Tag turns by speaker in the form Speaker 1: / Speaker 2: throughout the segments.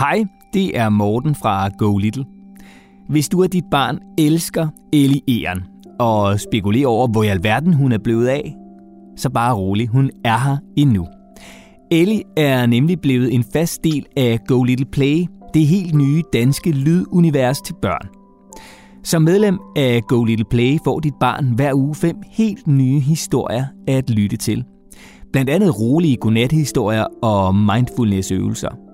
Speaker 1: Hej, det er Morten fra Go Little. Hvis du og dit barn elsker Ellie Eren og spekulerer over, hvor i alverden hun er blevet af, så bare rolig, hun er her endnu. Ellie er nemlig blevet en fast del af Go Little Play, det helt nye danske lydunivers til børn. Som medlem af Go Little Play får dit barn hver uge fem helt nye historier at lytte til. Blandt andet rolige godnathistorier og mindfulness-øvelser.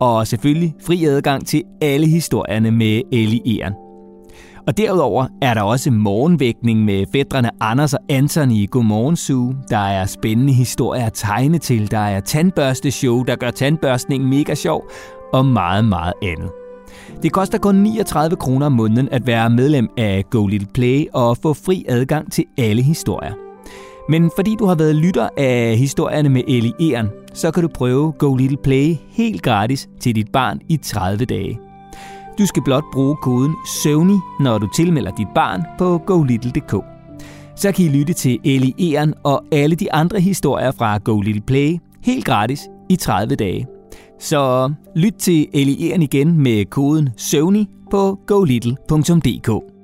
Speaker 1: Og selvfølgelig fri adgang til alle historierne med Ellie Eren. Og derudover er der også morgenvækning med fædrene Anders og Anton i Godmorgen Zoo. Der er spændende historier at tegne til. Der er tandbørsteshow, der gør tandbørstningen mega sjov. Og meget, meget andet. Det koster kun 39 kroner om måneden at være medlem af Go Little Play og få fri adgang til alle historier. Men fordi du har været lytter af historierne med Ellie Eren, så kan du prøve Go Little Play helt gratis til dit barn i 30 dage. Du skal blot bruge koden SØVNI, når du tilmelder dit barn på golittle.dk. Så kan I lytte til Ellie Eren og alle de andre historier fra Go Little Play helt gratis i 30 dage. Så lyt til Ellie Eren igen med koden SØVNI på golittle.dk.